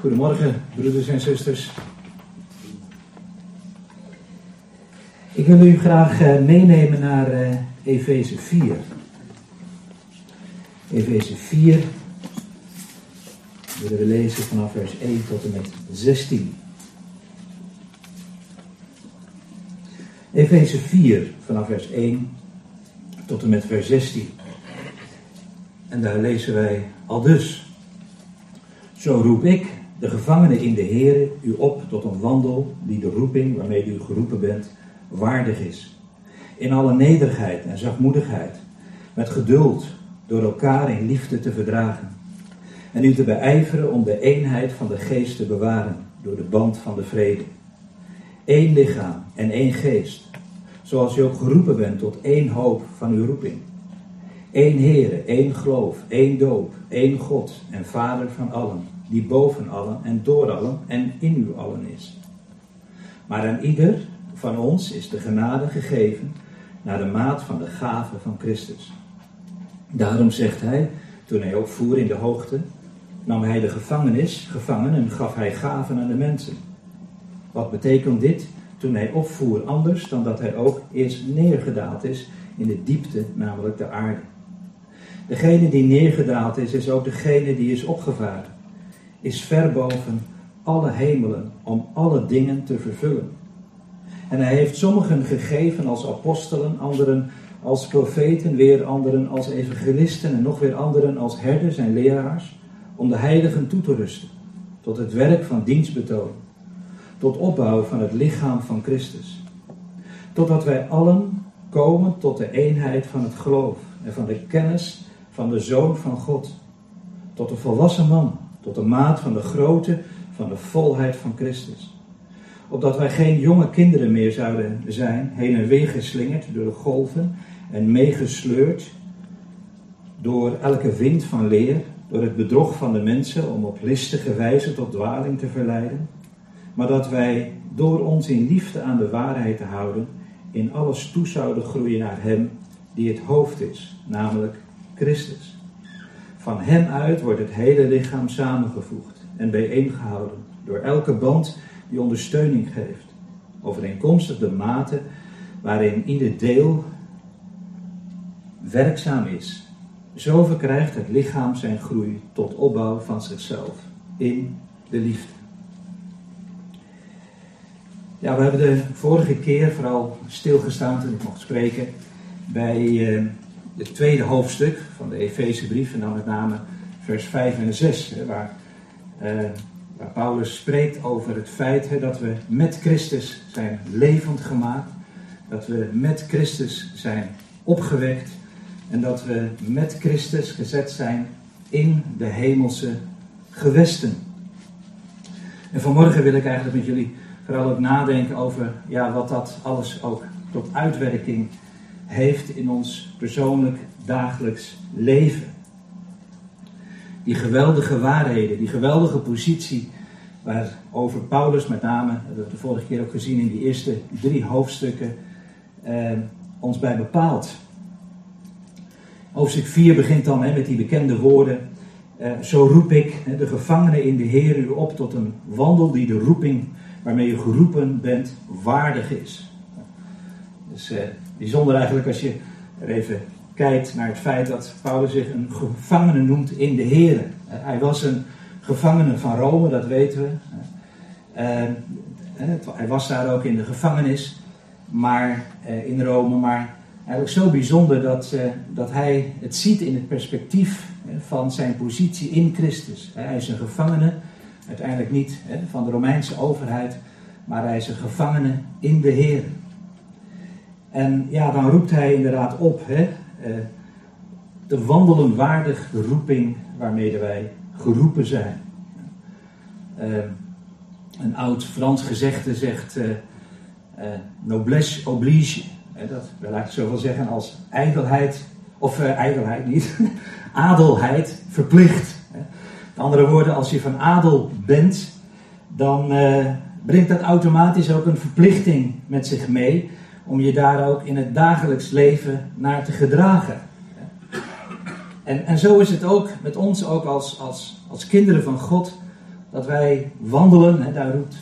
Goedemorgen, broeders en zusters. Ik wil u graag eh, meenemen naar uh, Efeze 4. Efeze 4 willen we lezen vanaf vers 1 tot en met 16. Efeze 4 vanaf vers 1 tot en met vers 16. En daar lezen wij al dus. Zo roep ik, de gevangenen in de Heer, u op tot een wandel die de roeping waarmee u geroepen bent waardig is. In alle nederigheid en zachtmoedigheid, met geduld, door elkaar in liefde te verdragen. En u te beijveren om de eenheid van de geest te bewaren door de band van de vrede. Eén lichaam en één geest, zoals u ook geroepen bent tot één hoop van uw roeping. Eén Heere, één geloof, één doop, één God en Vader van allen, die boven allen en door allen en in u allen is. Maar aan ieder van ons is de genade gegeven naar de maat van de gave van Christus. Daarom zegt hij, toen hij opvoer in de hoogte, nam hij de gevangenis, gevangen en gaf hij gaven aan de mensen. Wat betekent dit? Toen hij opvoer anders dan dat hij ook eerst neergedaald is in de diepte, namelijk de aarde. Degene die neergedaald is, is ook degene die is opgevaren, is ver boven alle hemelen om alle dingen te vervullen. En hij heeft sommigen gegeven als apostelen, anderen als profeten, weer anderen als evangelisten en nog weer anderen als herders en leraars, om de heiligen toe te rusten, tot het werk van dienstbetoon, tot opbouw van het lichaam van Christus, totdat wij allen komen tot de eenheid van het geloof en van de kennis van de Zoon van God, tot de volwassen man, tot de maat van de grootte van de volheid van Christus opdat wij geen jonge kinderen meer zouden zijn, heen en weer geslingerd door de golven en meegesleurd door elke wind van leer, door het bedrog van de mensen om op listige wijze tot dwaling te verleiden, maar dat wij door ons in liefde aan de waarheid te houden, in alles toe zouden groeien naar Hem die het hoofd is, namelijk Christus. Van Hem uit wordt het hele lichaam samengevoegd en bijeengehouden door elke band die ondersteuning geeft. Overeenkomstig de mate waarin ieder deel werkzaam is. Zo verkrijgt het lichaam zijn groei tot opbouw van zichzelf in de liefde. Ja, we hebben de vorige keer vooral stilgestaan toen ik mocht spreken bij uh, het tweede hoofdstuk van de Efezebrief en dan met name vers 5 en 6, waar uh, waar Paulus spreekt over het feit dat we met Christus zijn levend gemaakt, dat we met Christus zijn opgewekt en dat we met Christus gezet zijn in de hemelse gewesten. En vanmorgen wil ik eigenlijk met jullie vooral ook nadenken over ja, wat dat alles ook tot uitwerking heeft in ons persoonlijk dagelijks leven die geweldige waarheden, die geweldige positie waarover Paulus met name, dat hebben we de vorige keer ook gezien in die eerste drie hoofdstukken, eh, ons bij bepaalt. Hoofdstuk 4 begint dan hè, met die bekende woorden. Eh, zo roep ik hè, de gevangenen in de Heer u op tot een wandel die de roeping waarmee u geroepen bent waardig is. Dus eh, bijzonder eigenlijk als je even kijkt naar het feit dat Paulus zich een gevangene noemt in de Heer. Eh, hij was een gevangene van Rome, dat weten we. Uh, hij was daar ook in de gevangenis, maar in Rome, maar eigenlijk zo bijzonder dat, dat hij het ziet in het perspectief van zijn positie in Christus. Hij is een gevangene, uiteindelijk niet van de Romeinse overheid, maar hij is een gevangene in de Heer. En ja, dan roept hij inderdaad op, hè, te wandelen waardig roeping waarmee wij geroepen zijn. Uh, een oud Frans gezegde zegt uh, noblesse oblige. dat wil eigenlijk zoveel zeggen als ijdelheid, of ijdelheid niet, adelheid verplicht. Met andere woorden, als je van adel bent, dan brengt dat automatisch ook een verplichting met zich mee om je daar ook in het dagelijks leven naar te gedragen. En, en zo is het ook met ons, ook als, als, als kinderen van God, dat wij wandelen, hè, daar roept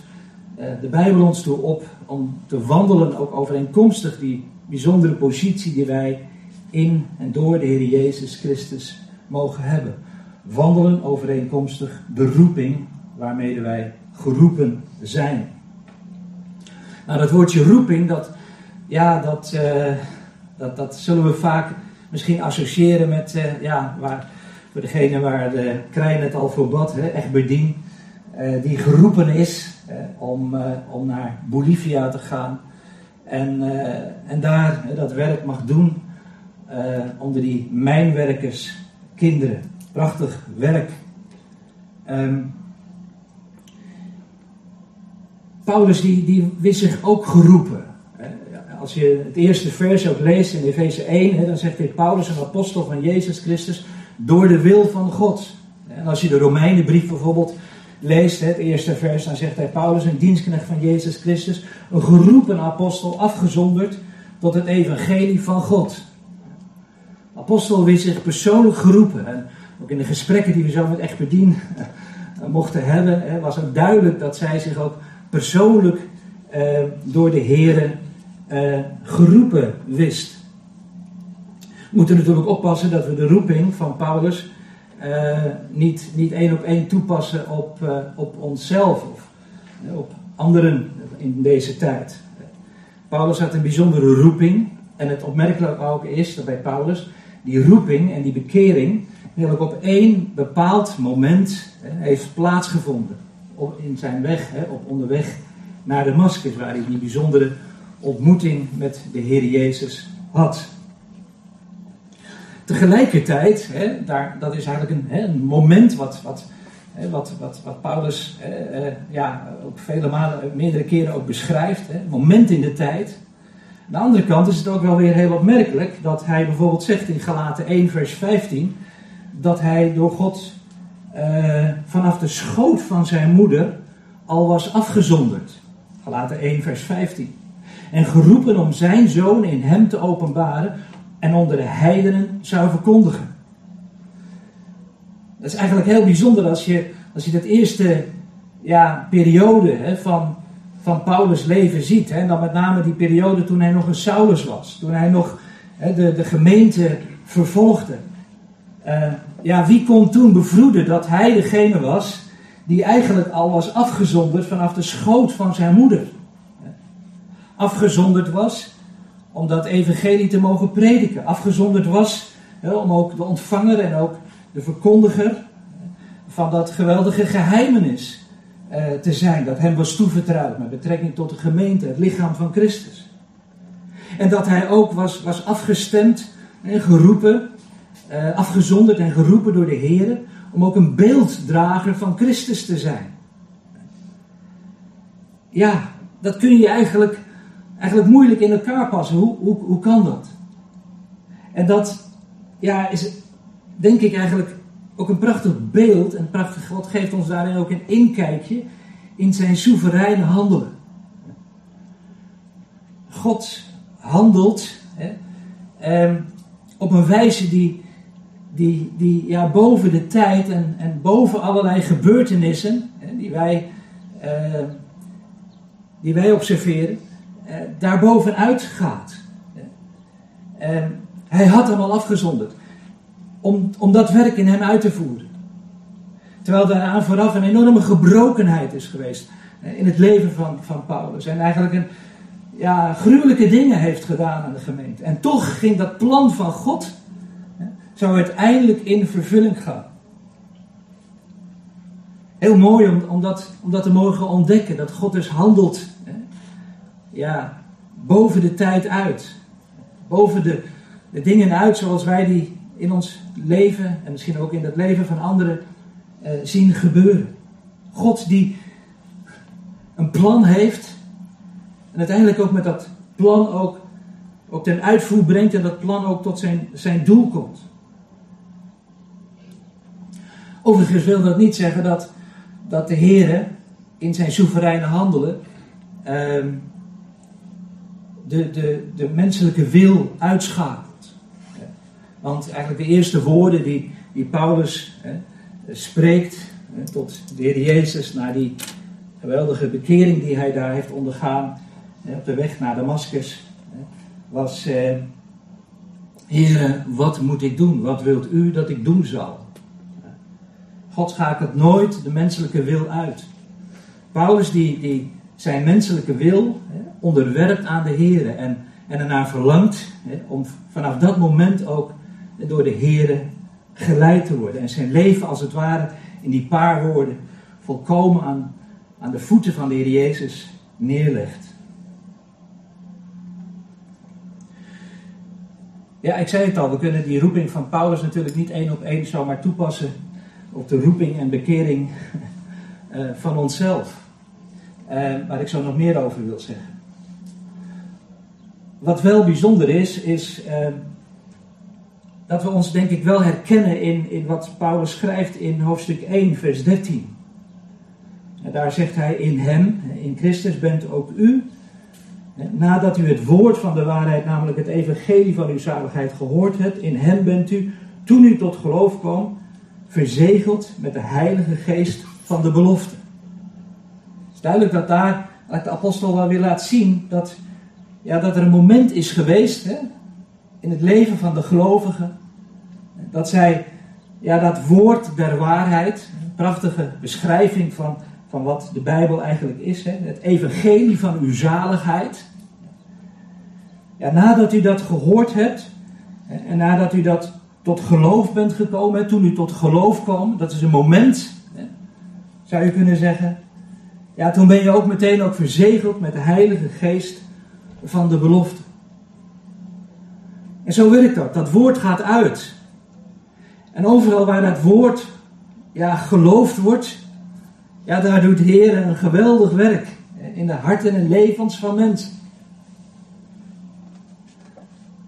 eh, de Bijbel ons toe op om te wandelen ook overeenkomstig die bijzondere positie die wij in en door de Heer Jezus Christus mogen hebben. Wandelen overeenkomstig de roeping waarmee wij geroepen zijn. Nou, dat woordje roeping, dat, ja, dat, uh, dat, dat zullen we vaak misschien associëren met, uh, ja, waar, voor degene waar de Krijn het al voor bad, hè, Egberdien, uh, die geroepen is om, om naar Bolivia te gaan. En, en daar dat werk mag doen onder die mijnwerkers, kinderen. Prachtig werk. Um, Paulus die, die wist zich ook geroepen. Als je het eerste vers ook leest in Efeze 1, dan zegt hij Paulus, een apostel van Jezus Christus, door de wil van God. En als je de Romeinenbrief bijvoorbeeld leest, het eerste vers, dan zegt hij Paulus, een dienstknecht van Jezus Christus, een geroepen apostel, afgezonderd tot het evangelie van God. apostel wist zich persoonlijk geroepen. En ook in de gesprekken die we zo met Echtbedien mochten hebben, was het duidelijk dat zij zich ook persoonlijk uh, door de Here uh, geroepen wist. We moeten natuurlijk oppassen dat we de roeping van Paulus uh, niet, niet één op één toepassen op, op onszelf of op anderen in deze tijd. Paulus had een bijzondere roeping. En het opmerkelijk ook is dat bij Paulus die roeping en die bekering eigenlijk op één bepaald moment heeft plaatsgevonden in zijn weg, op onderweg naar Damascus, waar hij die bijzondere ontmoeting met de Heer Jezus had. Tegelijkertijd, hè, daar, dat is eigenlijk een, hè, een moment wat, wat, hè, wat, wat, wat Paulus eh, ja, ook vele malen, meerdere keren ook beschrijft, hè, moment in de tijd. Aan de andere kant is het ook wel weer heel opmerkelijk dat hij bijvoorbeeld zegt in Galaten 1, vers 15, dat hij door God uh, vanaf de schoot van zijn moeder al was afgezonderd. Galaten 1, vers 15. En geroepen om zijn zoon in hem te openbaren en onder de heidenen zou verkondigen. Dat is eigenlijk heel bijzonder als je, als je dat eerste ja, periode hè, van, van Paulus' leven ziet. Hè, en dan met name die periode toen hij nog een Saulus was. Toen hij nog hè, de, de gemeente vervolgde. Uh, ja, wie kon toen bevroeden dat hij degene was die eigenlijk al was afgezonderd vanaf de schoot van zijn moeder? Afgezonderd was om dat evangelie te mogen prediken. Afgezonderd was om ook de ontvanger en ook de verkondiger van dat geweldige geheimenis uh, te zijn. Dat hem was toevertrouwd met betrekking tot de gemeente, het lichaam van Christus. En dat hij ook was, was afgestemd en geroepen uh, afgezonderd en geroepen door de Heer om ook een beelddrager van Christus te zijn. Ja, dat kun je eigenlijk, eigenlijk moeilijk in elkaar passen. Hoe, hoe, hoe kan dat? En dat ja, is denk ik eigenlijk ook een prachtig beeld. En prachtig, God geeft ons daarin ook een inkijkje in zijn soevereine handelen. God handelt hè, eh, op een wijze die, die, die ja, boven de tijd en, en boven allerlei gebeurtenissen hè, die, wij, uh, die wij observeren, daarbovenuit gaat. Uh, hij had hem al afgezonderd om, om dat werk in hem uit te voeren. Terwijl daaraan vooraf een enorme gebrokenheid is geweest in het leven van, van Paulus. En eigenlijk een, ja, gruwelijke dingen heeft gedaan aan de gemeente. En toch ging dat plan van God zou uiteindelijk in vervulling gaan. Heel mooi om, om, dat, om dat te mogen ontdekken, dat God dus handelt ja, boven de tijd uit. Boven de, de dingen uit zoals wij die in ons leven en misschien ook in het leven van anderen eh, zien gebeuren. God die een plan heeft en uiteindelijk ook met dat plan ook, ook ten uitvoer brengt en dat plan ook tot zijn, zijn doel komt. Overigens wil dat niet zeggen dat, dat de Heer in zijn soevereine handelen ehm, de, de, de menselijke wil uitschakelt. Want eigenlijk de eerste woorden die, die Paulus spreekt tot de Heer Jezus, naar die geweldige bekering die hij daar heeft ondergaan op de weg naar Damascus, was: eh, Heer, wat moet ik doen? Wat wilt u dat ik doen zal? God schakelt nooit de menselijke wil uit. Paulus die, die zijn menselijke wil onderwerpt aan de Heer en, en ernaar verlangt om vanaf dat moment ook door de Heer geleid te worden. En zijn leven als het ware in die paar woorden volkomen aan, aan de voeten van de Heer Jezus neerlegt. Ja, ik zei het al, we kunnen die roeping van Paulus natuurlijk niet één op één zomaar toepassen op de roeping en bekering uh, van onszelf. Uh, waar ik zo nog meer over wil zeggen. Wat wel bijzonder is, is uh, dat we ons denk ik wel herkennen in, in wat Paulus schrijft in hoofdstuk 1, vers 13. En daar zegt hij, in hem, in Christus bent ook u, nadat u het woord van de waarheid, namelijk het evangelie van uw zaligheid gehoord hebt, in hem bent u, toen u tot geloof kwam, verzegeld met de heilige geest van de belofte. Het is duidelijk dat daar de apostel wel weer laat zien dat, ja, dat er een moment is geweest hè, in het leven van de gelovigen, dat zij ja, dat woord der waarheid, een prachtige beschrijving van, van wat de Bijbel eigenlijk is, hè, het evangelie van uw zaligheid. Ja, nadat u dat gehoord hebt en nadat u dat tot geloof bent gekomen, toen u tot geloof kwam, dat is een moment, zou je kunnen zeggen. Ja, toen ben je ook meteen ook verzegeld met de Heilige Geest van de belofte. En zo werkt dat. Dat woord gaat uit. En overal waar dat woord ja, geloofd wordt, ja, daar doet de Heer een geweldig werk in de harten en levens van mensen.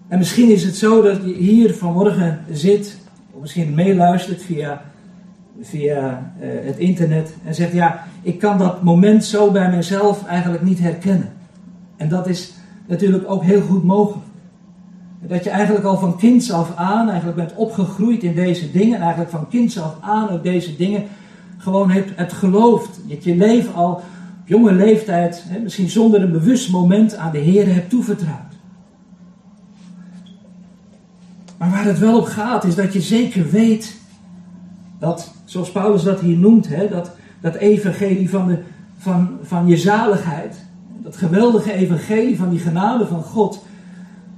En misschien is het zo dat je hier vanmorgen zit, of misschien meeluistert via, via uh, het internet en zegt: Ja, ik kan dat moment zo bij mezelf eigenlijk niet herkennen. En dat is natuurlijk ook heel goed mogelijk. Dat je eigenlijk al van kinds af aan eigenlijk bent opgegroeid in deze dingen. En eigenlijk van kinds af aan ook deze dingen gewoon hebt het geloofd. Dat je leven al op jonge leeftijd, hè, misschien zonder een bewust moment, aan de Heer hebt toevertrouwd. Maar waar het wel op gaat, is dat je zeker weet dat, zoals Paulus dat hier noemt, hè, dat, dat evangelie van, de, van, van je zaligheid, dat geweldige evangelie van die genade van God,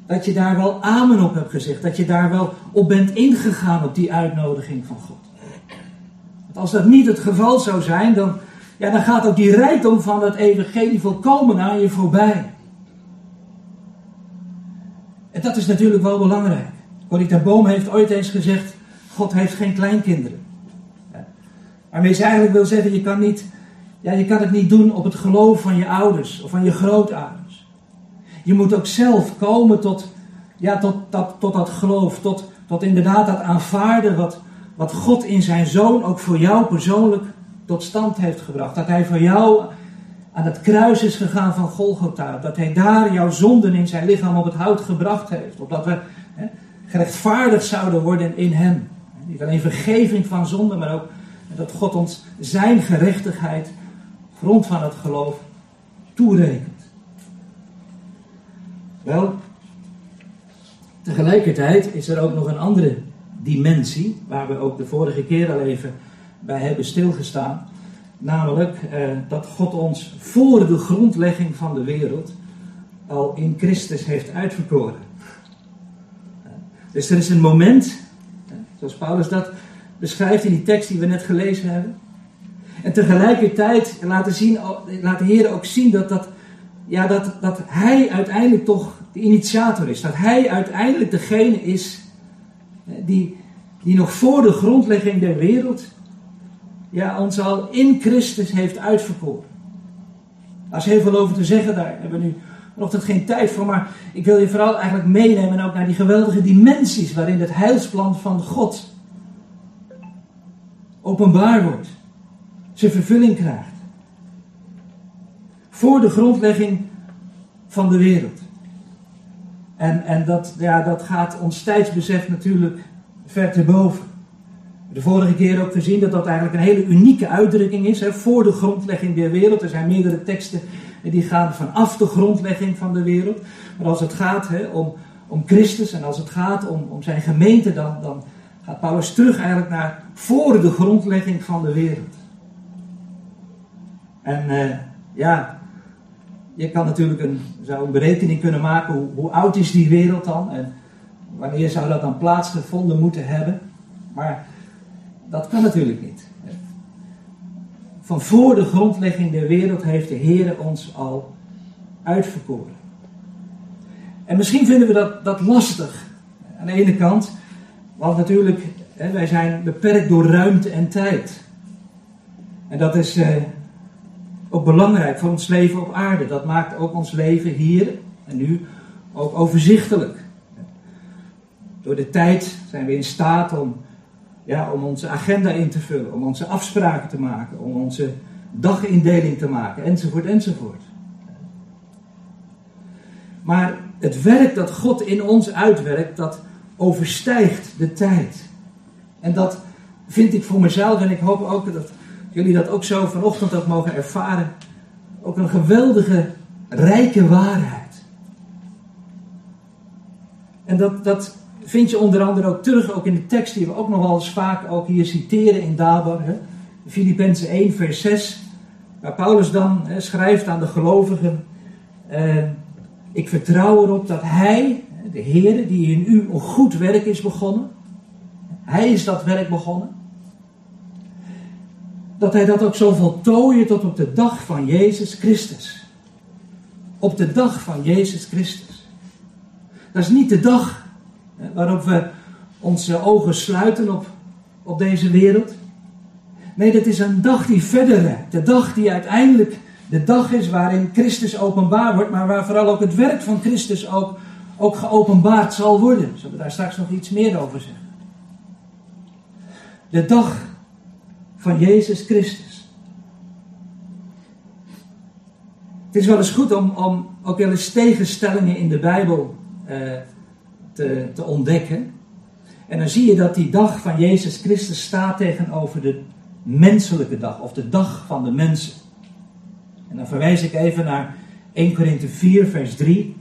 dat je daar wel amen op hebt gezegd, dat je daar wel op bent ingegaan op die uitnodiging van God. Want als dat niet het geval zou zijn, dan, ja, dan gaat ook die rijkdom van het evangelie volkomen aan je voorbij. En dat is natuurlijk wel belangrijk. Corrie ten Boom heeft ooit eens gezegd: God heeft geen kleinkinderen. Waarmee ze eigenlijk wil zeggen: je kan, niet, ja, je kan het niet doen op het geloof van je ouders of van je grootouders. Je moet ook zelf komen tot, ja, tot, dat, tot dat geloof, tot, tot inderdaad dat aanvaarden wat, wat God in zijn zoon ook voor jou persoonlijk tot stand heeft gebracht. Dat hij voor jou aan het kruis is gegaan van Golgotha. Dat hij daar jouw zonden in zijn lichaam op het hout gebracht heeft. Opdat we hè, gerechtvaardigd zouden worden in hem. Niet alleen vergeving van zonde, maar ook dat God ons zijn gerechtigheid, grond van het geloof, toerekent. Wel, tegelijkertijd is er ook nog een andere dimensie, waar we ook de vorige keer al even bij hebben stilgestaan. Namelijk eh, dat God ons voor de grondlegging van de wereld al in Christus heeft uitverkoren. Dus er is een moment, zoals Paulus dat beschrijft in die tekst die we net gelezen hebben. En tegelijkertijd laten, zien, laat de Heer ook zien dat, dat, ja, dat, dat Hij uiteindelijk toch de initiator is. Dat Hij uiteindelijk degene is die, die nog voor de grondlegging der wereld ja, ons al in Christus heeft uitverkoren. Daar is heel veel over te zeggen, daar hebben we nu vanochtend geen tijd voor, maar ik wil je vooral eigenlijk meenemen ook naar die geweldige dimensies waarin het heilsplan van God openbaar wordt, vervulling krijgt. Voor de grondlegging van de wereld. En, en dat, ja, dat gaat ons tijdsbesef natuurlijk ver te boven. De vorige keer ook gezien dat dat eigenlijk een hele unieke uitdrukking is. Hè, voor de grondlegging der wereld. Er zijn meerdere teksten die gaan vanaf de grondlegging van de wereld. Maar als het gaat hè, om, om Christus en als het gaat om, om zijn gemeente, dan, dan gaat Paulus terug eigenlijk naar voor de grondlegging van de wereld. En uh, ja, je kan natuurlijk een, zou een berekening kunnen maken hoe, hoe oud is die wereld dan en wanneer zou dat dan plaatsgevonden moeten hebben. Maar dat kan natuurlijk niet. Van voor de grondlegging der wereld heeft de Heer ons al uitverkoren. En misschien vinden we dat, dat lastig. Aan de ene kant, want natuurlijk, hè, wij zijn beperkt door ruimte en tijd. En dat is eh, ook belangrijk voor ons leven op aarde. Dat maakt ook ons leven hier en nu ook overzichtelijk. Door de tijd zijn we in staat om, ja, om onze agenda in te vullen, om onze afspraken te maken, om onze dagindeling te maken, enzovoort, enzovoort. Maar het werk dat God in ons uitwerkt, dat overstijgt de tijd. En dat vind ik voor mezelf, en ik hoop ook dat jullie dat ook zo vanochtend ook mogen ervaren, ook een geweldige, rijke waarheid. En dat, dat vind je onder andere ook terug ook in de tekst die we ook nog wel eens vaak ook hier citeren in Dabar. Filippenzen 1 vers 6, waar Paulus dan hè, schrijft aan de gelovigen, eh, ik vertrouw erop dat Hij, de Heer, die in u een goed werk is begonnen, Hij is dat werk begonnen, dat hij dat ook zal voltooien tot op de dag van Jezus Christus. Op de dag van Jezus Christus. Dat is niet de dag waarop we onze ogen sluiten op, op deze wereld. Nee, dat is een dag die verder reikt. De dag die uiteindelijk de dag is waarin Christus openbaar wordt, maar waar vooral ook het werk van Christus ook, ook geopenbaard zal worden. Zullen we daar straks nog iets meer over zeggen? De dag van Jezus Christus. Het is wel eens goed om, om ook wel eens tegenstellingen in de Bijbel eh, te, te ontdekken. En dan zie je dat die dag van Jezus Christus staat tegenover de menselijke dag, of de dag van de mensen. En dan verwijs ik even naar 1 Korinthe 4, vers 3,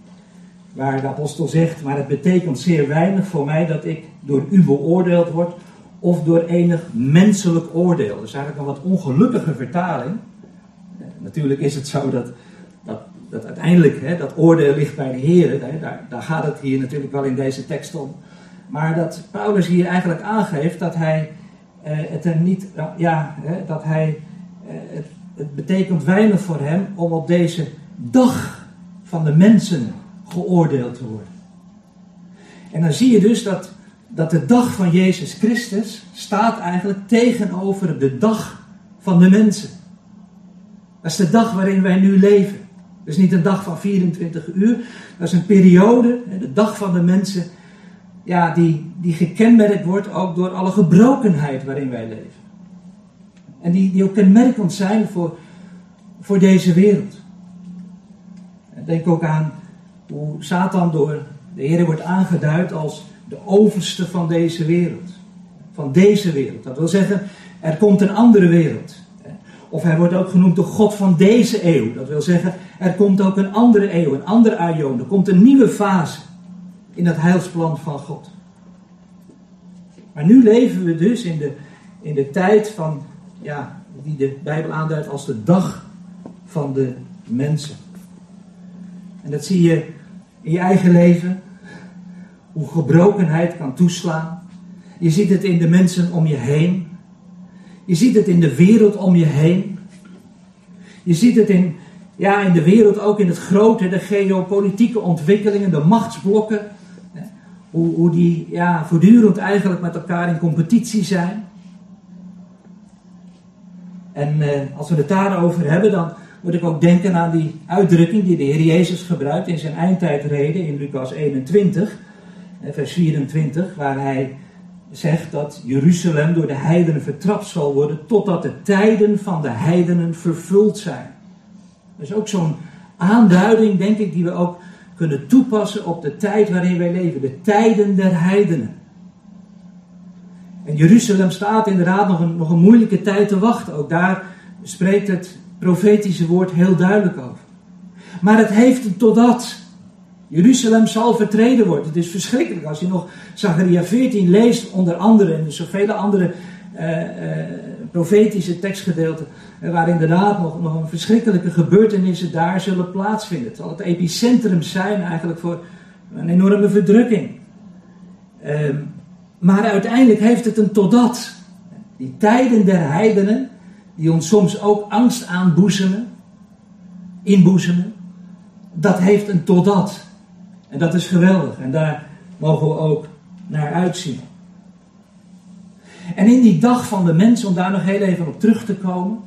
waar de apostel zegt: Maar het betekent zeer weinig voor mij dat ik door u beoordeeld word of door enig menselijk oordeel. Dat is eigenlijk een wat ongelukkige vertaling. Natuurlijk is het zo dat, dat, dat uiteindelijk hè, dat oordeel ligt bij de Heer. Daar, daar gaat het hier natuurlijk wel in deze tekst om. Maar dat Paulus hier eigenlijk aangeeft dat hij eh, het er niet, ja, hè, dat hij, eh, het, het betekent weinig voor hem om op deze dag van de mensen geoordeeld te worden. En dan zie je dus dat dat de dag van Jezus Christus staat eigenlijk tegenover de dag van de mensen. Dat is de dag waarin wij nu leven. Dat is niet een dag van 24 uur, dat is een periode, de dag van de mensen, ja, die, die gekenmerkt wordt ook door alle gebrokenheid waarin wij leven. En die, die ook kenmerkend zijn voor, voor deze wereld. Denk ook aan hoe Satan door de Heer wordt aangeduid als de overste van deze wereld. Van deze wereld. Dat wil zeggen, er komt een andere wereld. Of hij wordt ook genoemd de God van deze eeuw. Dat wil zeggen, er komt ook een andere eeuw, een andere aion. Er komt een nieuwe fase in het heilsplan van God. Maar nu leven we dus in de, in de tijd van, ja, die de Bijbel aanduidt als de dag van de mensen. En dat zie je in je eigen leven, hoe gebrokenheid kan toeslaan. Je ziet het in de mensen om je heen. Je ziet het in de wereld om je heen. Je ziet het in, ja, in de wereld ook in het grote, de geopolitieke ontwikkelingen, de machtsblokken. Hoe, hoe die ja, voortdurend eigenlijk met elkaar in competitie zijn. En eh, als we het daarover hebben, dan moet ik ook denken aan die uitdrukking die de Heer Jezus gebruikt in zijn eindtijdreden in Lucas 21 vers 24, waar hij zegt dat Jeruzalem door de heidenen vertrapt zal worden totdat de tijden van de heidenen vervuld zijn. Dat is ook zo'n aanduiding, denk ik, die we ook kunnen toepassen op de tijd waarin wij leven, de tijden der heidenen. En Jeruzalem staat inderdaad nog een, nog een moeilijke tijd te wachten. Ook daar spreekt het profetische woord heel duidelijk over. Maar het heeft totdat. Jeruzalem zal vertreden worden. Het is verschrikkelijk als je nog Zachariah 14 leest, onder andere, en zoveel andere uh, uh, profetische tekstgedeelten, waar inderdaad nog, nog een verschrikkelijke gebeurtenissen daar zullen plaatsvinden. Het zal het epicentrum zijn eigenlijk voor een enorme verdrukking. Uh, maar uiteindelijk heeft het een totdat. Die tijden der heidenen, die ons soms ook angst aanboezemen, inboezemen, dat heeft een totdat. En dat is geweldig. En daar mogen we ook naar uitzien. En in die dag van de mens, om daar nog heel even op terug te komen,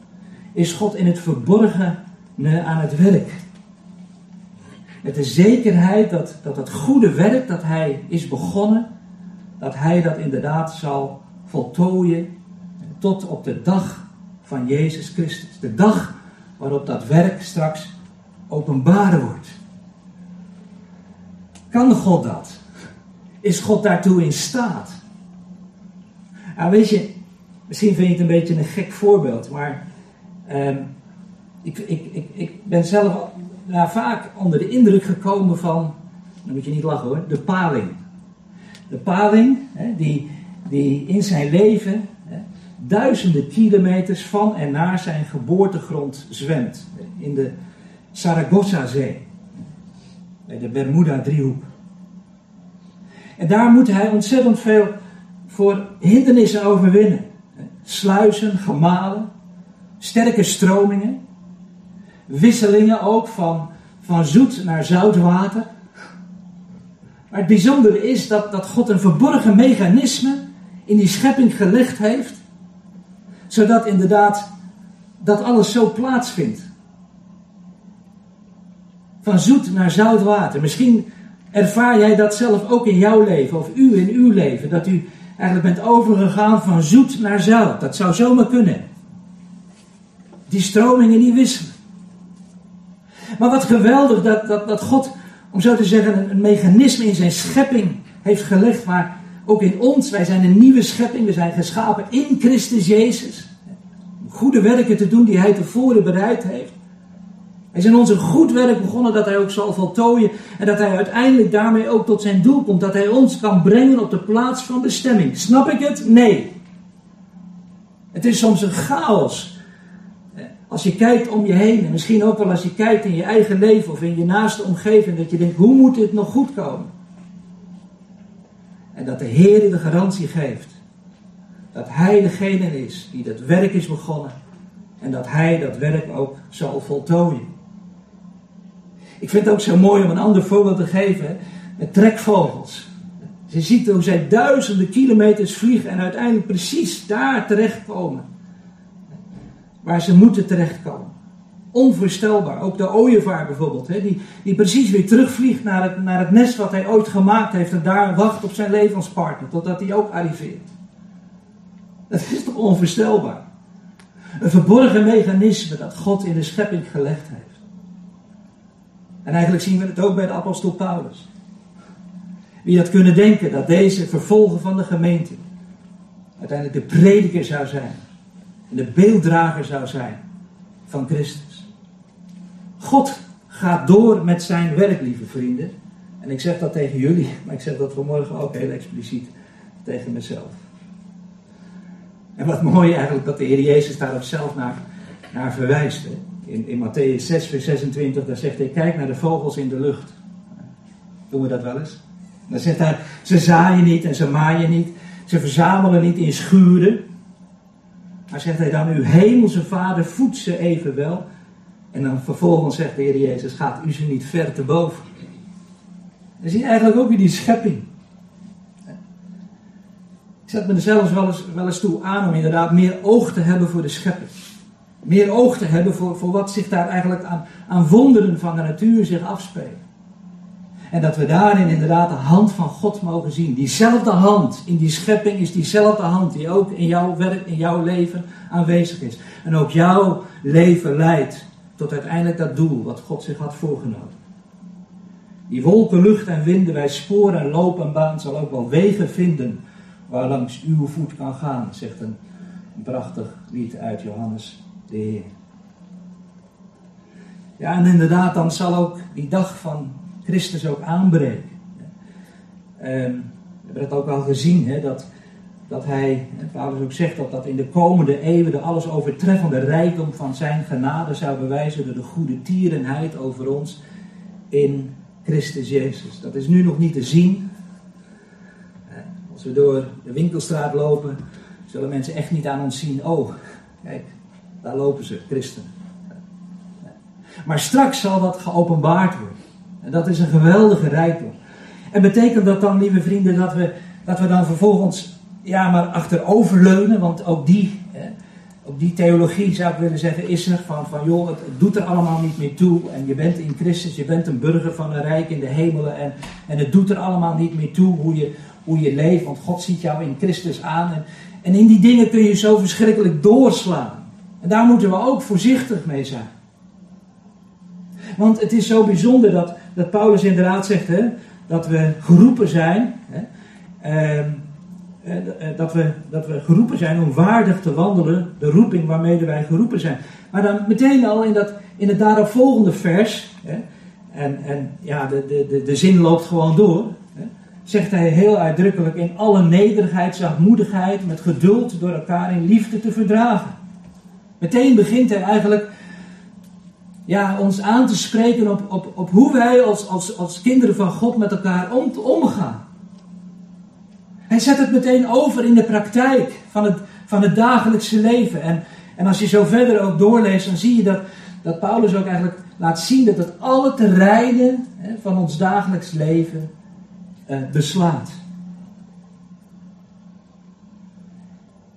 is God in het verborgen aan het werk. Met de zekerheid dat, dat het goede werk dat hij is begonnen, dat hij dat inderdaad zal voltooien tot op de dag van Jezus Christus. De dag waarop dat werk straks openbaar wordt. Kan God dat? Is God daartoe in staat? Nou, weet je, misschien vind je het een beetje een gek voorbeeld, maar um, ik, ik, ik, ik ben zelf vaak onder de indruk gekomen van, dan moet je niet lachen hoor, de paling. De paling, hè, die, die in zijn leven hè, duizenden kilometers van en naar zijn geboortegrond zwemt. In de Saragossa-zee. De Bermuda-driehoek. En daar moet hij ontzettend veel voor hindernissen overwinnen. Sluizen, gemalen, sterke stromingen, wisselingen ook van, van zoet naar zout water. Maar het bijzondere is dat, dat God een verborgen mechanisme in die schepping gelegd heeft, zodat inderdaad dat alles zo plaatsvindt. Van zoet naar zout water. Misschien ervaar jij dat zelf ook in jouw leven, of u in uw leven, dat u eigenlijk bent overgegaan van zoet naar zout. Dat zou zomaar kunnen. Die stromingen die wisselen. Maar wat geweldig dat, dat, dat God, om zo te zeggen, een, mechanisme in zijn schepping heeft gelegd. waar ook in ons, wij zijn een nieuwe schepping. We zijn geschapen in Christus Jezus. Goede werken te doen die hij tevoren bereid heeft. Hij is in ons een goed werk begonnen dat hij ook zal voltooien. En dat hij uiteindelijk daarmee ook tot zijn doel komt. Dat hij ons kan brengen op de plaats van bestemming. Snap ik het? Nee. Het is soms een chaos. Als je kijkt om je heen. En misschien ook wel als je kijkt in je eigen leven of in je naaste omgeving. Dat je denkt, hoe moet dit nog goed komen? En dat de Heer de garantie geeft. Dat Hij degene is die dat werk is begonnen. En dat Hij dat werk ook zal voltooien. Ik vind het ook zo mooi om een ander voorbeeld te geven met trekvogels. Je ziet hoe zij duizenden kilometers vliegen en uiteindelijk precies daar terechtkomen. Waar ze moeten terechtkomen. Onvoorstelbaar. Ook de ooievaar bijvoorbeeld, hè, die, die precies weer terugvliegt naar het, naar het nest wat hij ooit gemaakt heeft en daar wacht op zijn levenspartner totdat hij ook arriveert. Dat is toch onvoorstelbaar? Een verborgen mechanisme dat God in de schepping gelegd heeft. En eigenlijk zien we het ook bij de apostel Paulus. Wie had kunnen denken dat deze vervolger van de gemeente uiteindelijk de prediker zou zijn. En de beelddrager zou zijn van Christus. God gaat door met zijn werk, lieve vrienden. En ik zeg dat tegen jullie, maar ik zeg dat vanmorgen ook heel expliciet tegen mezelf. En wat mooi eigenlijk dat de Heer Jezus daar ook zelf naar, naar verwijst. In, in Matthäus 6, vers 26, daar zegt hij: Kijk naar de vogels in de lucht. Doen we dat wel eens? Dan zegt hij: Ze zaaien niet en ze maaien niet. Ze verzamelen niet in schuren. Maar zegt hij dan: Uw hemelse vader voedt ze evenwel. En dan vervolgens zegt de Heer Jezus: Gaat u ze niet ver te boven? Dan zie je eigenlijk ook weer die schepping. Ik zet me er zelfs wel eens, wel eens toe aan om inderdaad meer oog te hebben voor de schepping meer oog te hebben voor, voor wat zich daar eigenlijk aan, aan wonderen van de natuur zich afspelen. En dat we daarin inderdaad de hand van God mogen zien. Diezelfde hand in die schepping is diezelfde hand die ook in jouw werk, in jouw leven aanwezig is. En ook jouw leven leidt tot uiteindelijk dat doel wat God zich had voorgenomen. Die wolken, lucht en winden, wij sporen en lopen en baan zal ook wel wegen vinden waar langs uw voet kan gaan, zegt een, een prachtig lied uit Johannes de Heer. Ja, en inderdaad, dan zal ook die dag van Christus ook aanbreken. Um, we hebben het ook al gezien, hè, dat, dat hij, Paulus ook zegt, dat dat in de komende eeuwen de alles overtreffende rijkdom van zijn genade zou bewijzen door de goede tierenheid over ons in Christus Jezus. Dat is nu nog niet te zien. Als we door de winkelstraat lopen, zullen mensen echt niet aan ons zien, oh, kijk, daar lopen ze, christenen. Maar straks zal dat geopenbaard worden. En dat is een geweldige rijkdom. En betekent dat dan, lieve vrienden, dat we, dat we dan vervolgens ja, maar achteroverleunen? Want ook die, ook die theologie zou ik willen zeggen, is er van, van joh, het, doet er allemaal niet meer toe. En je bent in Christus, je bent een burger van een rijk in de hemelen. En, en het doet er allemaal niet meer toe hoe je, hoe je leeft, want God ziet jou in Christus aan. En, en in die dingen kun je zo verschrikkelijk doorslaan. En daar moeten we ook voorzichtig mee zijn. Want het is zo bijzonder dat, dat Paulus inderdaad zegt hè, dat we geroepen zijn. Hè, ehm, eh, eh, dat, we, dat we geroepen zijn om waardig te wandelen, de roeping waarmee wij geroepen zijn. Maar dan meteen al in, dat, in het daaropvolgende vers, hè, en, en ja, de, de, de, de zin loopt gewoon door, hè, zegt hij heel uitdrukkelijk in alle nederigheid, zachtmoedigheid, met geduld door elkaar in liefde te verdragen. Meteen begint hij eigenlijk ja, ons aan te spreken op, op, op hoe wij als, als, als kinderen van God met elkaar om, omgaan. Hij zet het meteen over in de praktijk van het, van het dagelijkse leven. En, en als je zo verder ook doorleest, dan zie je dat, dat Paulus ook eigenlijk laat zien dat het alle terreinen hè, van ons dagelijks leven eh, beslaat.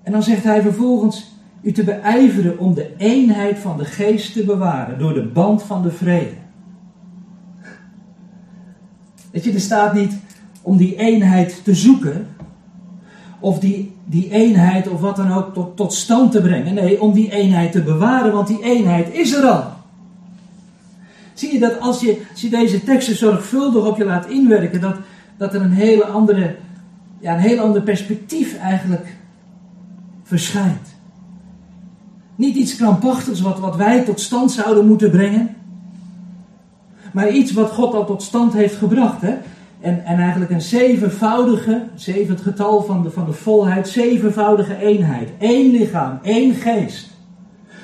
En dan zegt hij vervolgens, u te beijveren om de eenheid van de geest te bewaren door de band van de vrede. Weet je, er staat niet om die eenheid te zoeken, of die, die eenheid of wat dan ook tot, tot stand te brengen. Nee, om die eenheid te bewaren, want die eenheid is er al. Zie je dat als je, als deze teksten zorgvuldig op je laat inwerken, dat, dat er een hele andere, ja, een heel ander perspectief eigenlijk verschijnt. Niet iets krampachtigs wat, wat wij tot stand zouden moeten brengen. Maar iets wat God al tot stand heeft gebracht. Hè? En, en eigenlijk een zevenvoudige, zeven het getal van de, van de volheid, zevenvoudige eenheid. Eén lichaam, één geest.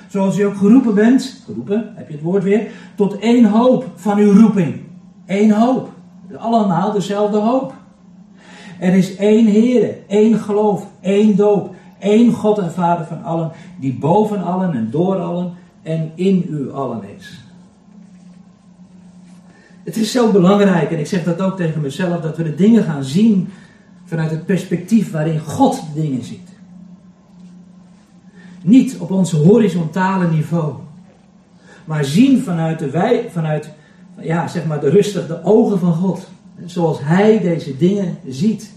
Zoals u ook geroepen bent, geroepen, heb je het woord weer, tot één hoop van uw roeping. Eén hoop. Allemaal dezelfde hoop. Er is één Heer, één geloof, één doop, één God en Vader van allen, die boven allen en door allen en in u allen is. Het is zo belangrijk, en ik zeg dat ook tegen mezelf, dat we de dingen gaan zien vanuit het perspectief waarin God de dingen ziet. Niet op ons horizontale niveau, maar zien vanuit de, wij, vanuit, ja, zeg maar de rustige ogen van God. Zoals Hij deze dingen ziet.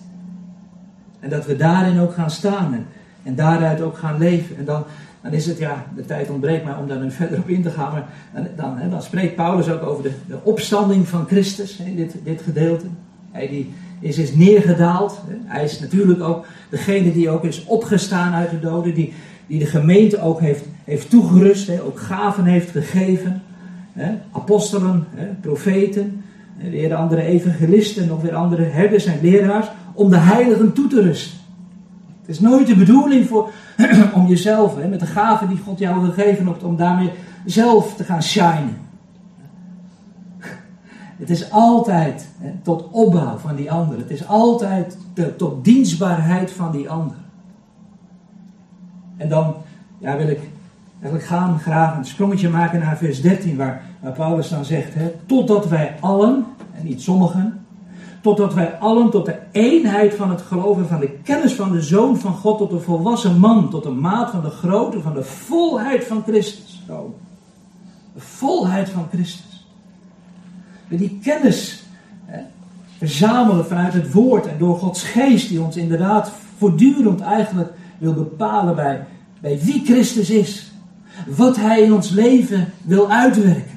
En dat we daarin ook gaan staan en, en daaruit ook gaan leven. En dan, dan is het, ja, de tijd ontbreekt mij om daar nu verder op in te gaan. Maar dan, dan, dan spreekt Paulus ook over de, de opstanding van Christus, in dit, dit gedeelte. Hij die is, is neergedaald. Hij is natuurlijk ook degene die ook is opgestaan uit de doden. Die, die de gemeente ook heeft, heeft toegerust, ook gaven heeft gegeven. Apostelen, profeten, weer andere evangelisten, nog weer andere herders en leraars. Om de heiligen toe te rusten. Het is nooit de bedoeling voor, om jezelf, hè, met de gaven die God jou gegeven heeft, om daarmee zelf te gaan shinen. Het is altijd hè, tot opbouw van die ander. Het is altijd tot dienstbaarheid van die ander. En dan ja, wil ik eigenlijk gaan graag een sprongetje maken naar vers 13, waar, waar Paulus dan zegt: hè, Totdat wij allen, en niet sommigen, totdat wij allen tot de eenheid van het geloven van de kennis van de Zoon van God, tot een volwassen man, tot de maat van de grootte, van de volheid van Christus. De volheid van Christus. We die kennis hè, verzamelen vanuit het woord en door Gods geest, die ons inderdaad voortdurend eigenlijk wil bepalen bij, bij wie Christus is. Wat Hij in ons leven wil uitwerken.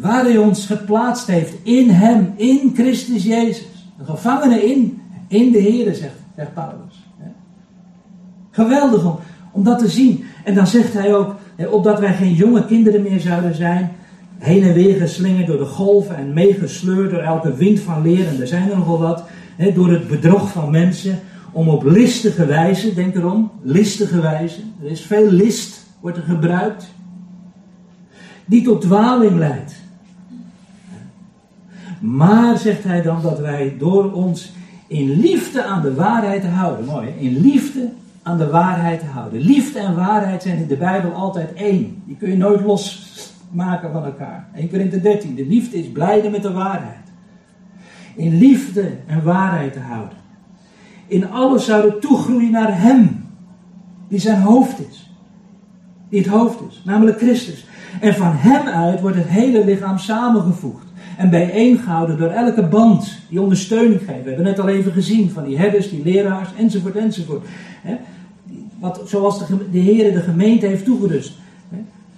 Waar hij ons geplaatst heeft in hem, in Christus Jezus. Een gevangene in, in de Heer, zegt, Paulus. Geweldig om, om dat te zien. En dan zegt hij ook, opdat wij geen jonge kinderen meer zouden zijn, heen en weer geslingerd door de golven en meegesleurd door elke wind van leer, en er zijn er nogal wat, door het bedrog van mensen, om op listige wijze, denk erom, listige wijze, er is veel list, wordt er gebruikt, die tot dwaling leidt. Maar, zegt hij dan, dat wij door ons in liefde aan de waarheid te houden, mooi, in liefde aan de waarheid te houden. Liefde en waarheid zijn in de Bijbel altijd één. Die kun je nooit losmaken van elkaar. 1 Korinthe 13. De liefde is blijde met de waarheid. In liefde en waarheid te houden. In alles zouden toegroeien naar Hem, die zijn hoofd is. Die het hoofd is, namelijk Christus. En van Hem uit wordt het hele lichaam samengevoegd en bijeengehouden door elke band die ondersteuning geeft. We hebben net al even gezien van die herders, die leraars, enzovoort, enzovoort. Wat, zoals de, de Heer de gemeente heeft toegerust.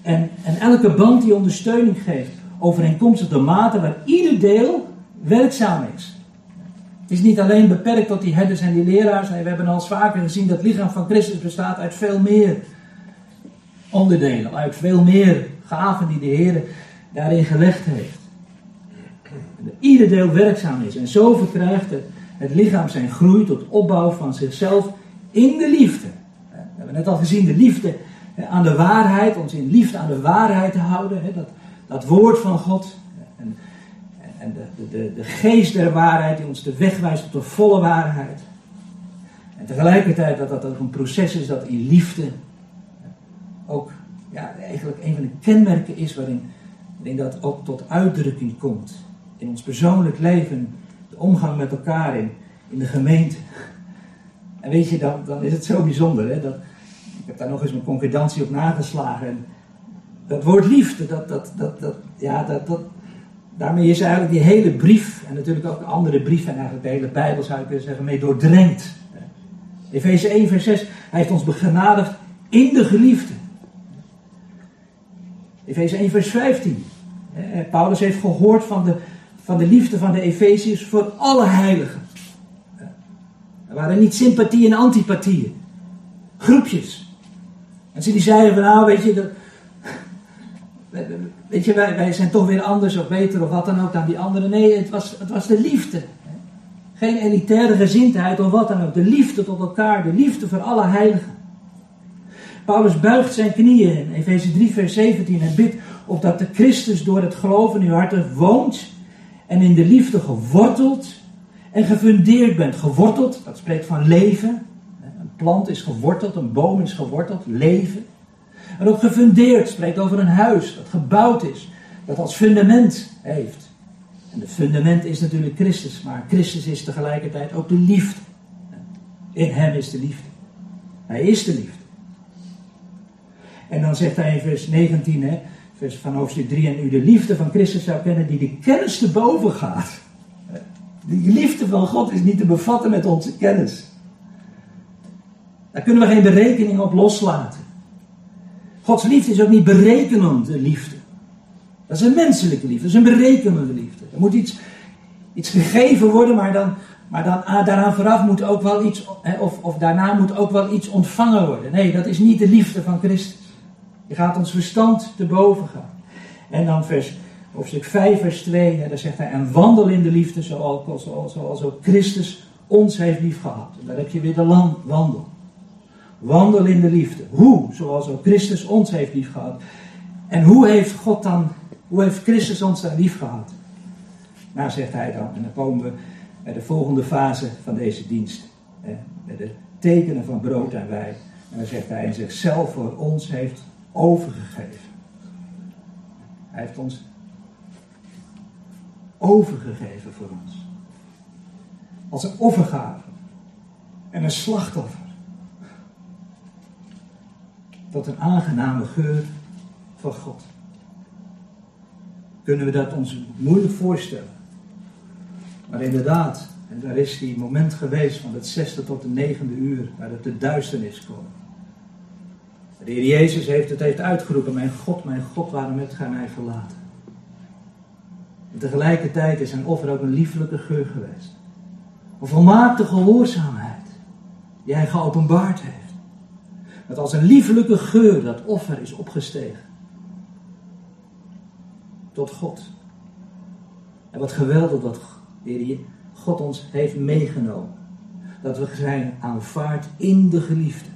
En, en elke band die ondersteuning geeft, overeenkomstig de mate waar ieder deel werkzaam is. Het is niet alleen beperkt tot die herders en die leraars. Nee, we hebben al vaker gezien dat het lichaam van Christus bestaat uit veel meer onderdelen, uit veel meer gaven die de Heer daarin gelegd heeft. Ieder deel werkzaam is. En zo verkrijgt het, lichaam zijn groei tot opbouw van zichzelf in de liefde. We hebben net al gezien, de liefde aan de waarheid, ons in liefde aan de waarheid te houden. Dat, dat woord van God. En, en de, de, de geest der waarheid die ons de weg wijst tot de volle waarheid. En tegelijkertijd dat dat ook een proces is dat in liefde ook ja, eigenlijk een van de kenmerken is waarin, waarin dat ook tot uitdrukking komt in ons persoonlijk leven, de omgang met elkaar in, in de gemeente. En weet je, dan, dan is het zo bijzonder. Hè? Dat, ik heb daar nog eens mijn concordantie op nageslagen. En dat woord liefde, dat, dat, dat, dat, ja, dat, dat, daarmee is eigenlijk die hele brief, en natuurlijk ook de andere brieven, en eigenlijk de hele Bijbel zou ik willen zeggen, mee doordrenkt. Efeze 1, vers 6, hij heeft ons begenadigd in de geliefde. Efeze 1, vers 15. Paulus heeft gehoord van de, van de liefde van de Efeziërs voor alle heiligen. Er waren niet sympathieën en antipathieën. Groepjes. En ze die zeiden van nou weet je, weet je wij, wij zijn toch weer anders of beter of wat dan ook dan die anderen. Nee, het was, het was de liefde. Geen elitaire gezindheid of wat dan ook. De liefde tot elkaar, de liefde voor alle heiligen. Paulus buigt zijn knieën in Efeze 3 vers 17 en bidt opdat de Christus door het geloof in uw harten woont en in de liefde geworteld en gefundeerd bent. Geworteld, dat spreekt van leven. Een plant is geworteld, een boom is geworteld, leven. En ook gefundeerd spreekt over een huis dat gebouwd is, dat als fundament heeft. En het fundament is natuurlijk Christus, maar Christus is tegelijkertijd ook de liefde. In hem is de liefde. Hij is de liefde. En dan zegt hij in vers 19, hè, vers van hoofdstuk 3, en u de liefde van Christus zou kennen die de kennis te boven gaat. Die liefde van God is niet te bevatten met onze kennis. Daar kunnen we geen berekening op loslaten. Gods liefde is ook niet berekenende liefde. Dat is een menselijke liefde, dat is een berekenende liefde. Er moet iets, iets gegeven worden, maar, dan, maar dan, ah, daaraan vooraf moet ook wel iets, of, of daarna moet ook wel iets ontvangen worden. Nee, dat is niet de liefde van Christus. Je gaat ons verstand te boven gaan. En dan vers, hoofdstuk 5, vers 2, hè, daar zegt hij: En wandel in de liefde zoals, zoals, ook Christus ons heeft lief gehad. En daar heb je weer de land, wandel. Wandel in de liefde. Hoe? Zoals ook Christus ons heeft lief gehad. En hoe heeft God dan, hoe heeft Christus ons dan lief gehad? Nou, zegt hij dan, en dan komen we bij de volgende fase van deze dienst. Hè, bij de tekenen van brood en wijn. En dan zegt hij, en zichzelf voor ons heeft overgegeven. Hij heeft ons overgegeven voor ons. Als een offergave en een slachtoffer. Tot een aangename geur van God. Kunnen we dat ons moeilijk voorstellen. Maar inderdaad, en daar is die moment geweest van het zesde tot de negende uur, waar het de duisternis kwam. De Heer Jezus heeft het heeft uitgeroepen, mijn God, mijn God, waarom hebt gij mij verlaten? En tegelijkertijd is zijn offer ook een lieflijke geur geweest. Een volmaakte gehoorzaamheid. die hij geopenbaard heeft. Dat als een liefelijke geur dat offer is opgestegen. Tot God. En wat geweldig dat God ons heeft meegenomen. Dat we zijn aanvaard in de geliefde.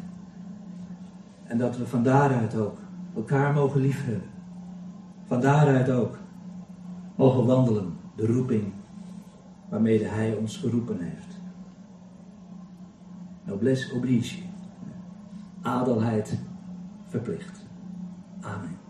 En dat we van daaruit ook elkaar mogen liefhebben. Van daaruit ook mogen wandelen de roeping waarmee Hij ons geroepen heeft. Noblesse oblige. Adelheid verplicht. Amen.